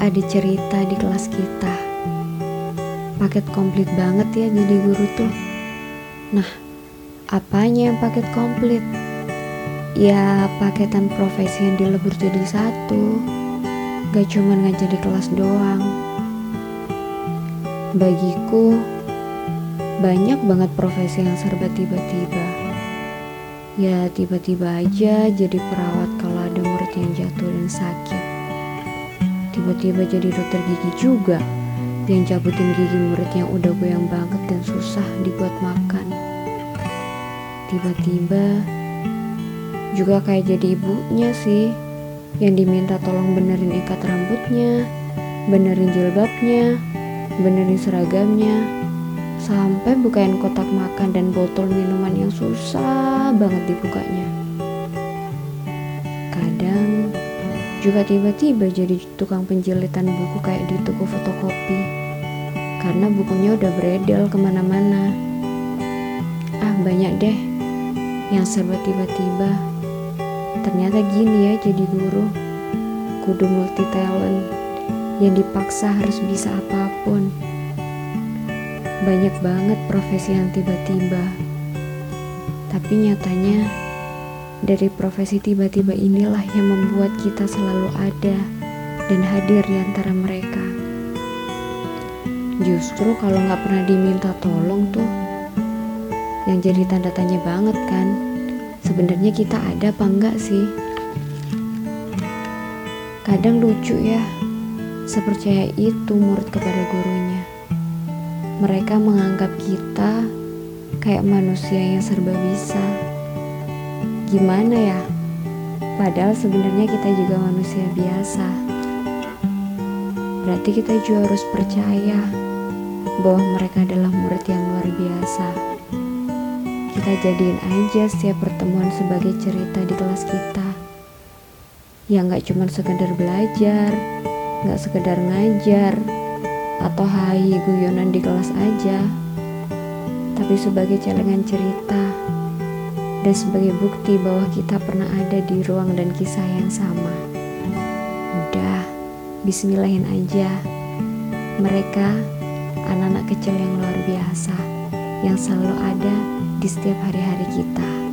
ada cerita di kelas kita. Paket komplit banget ya jadi guru tuh. Nah, apanya yang paket komplit? Ya, paketan profesi yang dilebur jadi satu. Gak cuma ngajar di kelas doang. Bagiku, banyak banget profesi yang serba tiba-tiba. Ya, tiba-tiba aja jadi perawat kalau ada murid yang jatuh dan sakit. Tiba-tiba jadi dokter gigi juga yang cabutin gigi murid yang udah goyang banget dan susah dibuat makan. Tiba-tiba juga kayak jadi ibunya sih yang diminta tolong benerin ikat rambutnya, benerin jilbabnya, benerin seragamnya, sampai bukain kotak makan dan botol minuman yang susah banget dibukanya. Kadang juga tiba-tiba jadi tukang penjilitan buku kayak di toko fotokopi karena bukunya udah beredel ke mana-mana. Ah banyak deh yang serba tiba-tiba. Ternyata gini ya jadi guru, kudu multi talent yang dipaksa harus bisa apa pun. Banyak banget profesi yang tiba-tiba. Tapi nyatanya dari profesi tiba-tiba inilah yang membuat kita selalu ada dan hadir di antara mereka. Justru kalau nggak pernah diminta tolong tuh, yang jadi tanda tanya banget kan, sebenarnya kita ada apa enggak sih? Kadang lucu ya, sepercaya itu murid kepada gurunya. Mereka menganggap kita kayak manusia yang serba bisa. Gimana ya? Padahal sebenarnya kita juga manusia biasa. Berarti kita juga harus percaya bahwa mereka adalah murid yang luar biasa. Kita jadiin aja setiap pertemuan sebagai cerita di kelas kita. Yang gak cuma sekedar belajar, gak sekedar ngajar, atau hai guyonan di kelas aja. Tapi sebagai celengan cerita dan sebagai bukti bahwa kita pernah ada di ruang dan kisah yang sama. Udah, bismillahin aja. Mereka anak-anak kecil yang luar biasa yang selalu ada di setiap hari-hari kita.